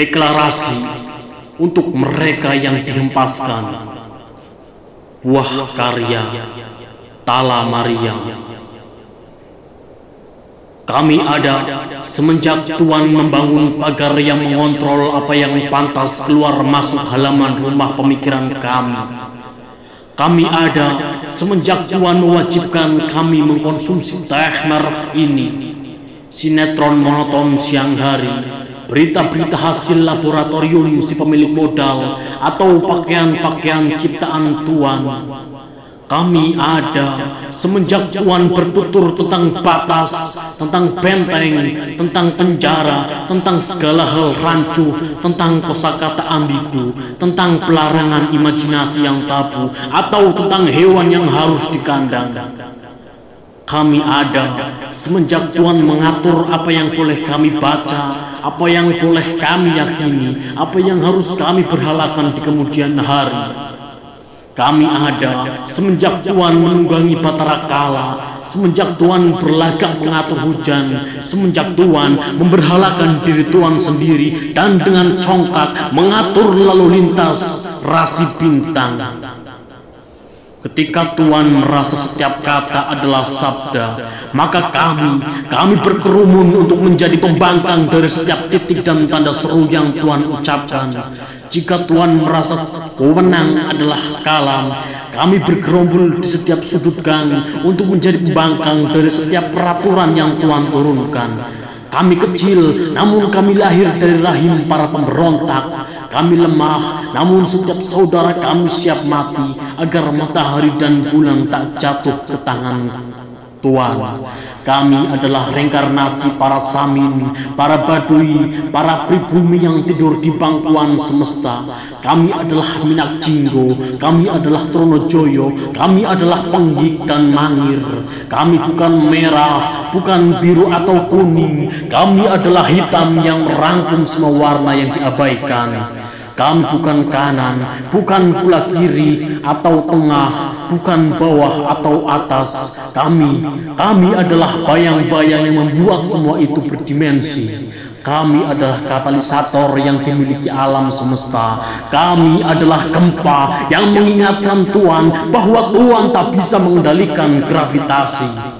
deklarasi untuk mereka yang dihempaskan buah karya Tala Maria. Kami ada semenjak Tuhan membangun pagar yang mengontrol apa yang pantas keluar masuk halaman rumah pemikiran kami. Kami ada semenjak Tuhan mewajibkan kami mengkonsumsi teh merah ini. Sinetron monoton siang hari, berita-berita hasil laboratorium si pemilik modal, atau pakaian-pakaian ciptaan Tuhan kami ada semenjak Tuhan bertutur tentang batas, tentang benteng, tentang penjara, tentang segala hal rancu, tentang kosakata ambigu, tentang pelarangan imajinasi yang tabu, atau tentang hewan yang harus dikandang. Kami ada semenjak Tuhan mengatur apa yang boleh kami baca, apa yang boleh kami yakini, apa yang harus kami berhalakan di kemudian hari. Kami ada semenjak Tuhan menunggangi Batara Kala, semenjak Tuhan berlagak mengatur hujan, semenjak Tuhan memberhalakan diri Tuhan sendiri dan dengan congkak mengatur lalu lintas rasi bintang. Ketika Tuhan merasa setiap kata adalah sabda, maka kami, kami berkerumun untuk menjadi pembangkang dari setiap titik dan tanda seru yang Tuhan ucapkan. Jika Tuhan merasa wewenang adalah kalam, kami bergerombol di setiap sudut gang untuk menjadi pembangkang dari setiap peraturan yang Tuhan turunkan. Kami kecil, namun kami lahir dari rahim para pemberontak. Kami lemah, namun setiap saudara kami siap mati agar matahari dan bulan tak jatuh ke tangan Tuhan. Kami adalah reinkarnasi para samin, para badui, para pribumi yang tidur di bangkuan semesta. Kami adalah Minak Jinggo, kami adalah Tronojoyo, kami adalah Penggik dan Mangir. Kami bukan merah, bukan biru atau kuning. Kami adalah hitam yang merangkum semua warna yang diabaikan. Kami bukan kanan, bukan pula kiri atau tengah, bukan bawah atau atas. Kami, kami adalah bayang-bayang yang membuat semua itu berdimensi. Kami adalah katalisator yang dimiliki alam semesta. Kami adalah gempa yang mengingatkan Tuhan bahwa Tuhan tak bisa mengendalikan gravitasi.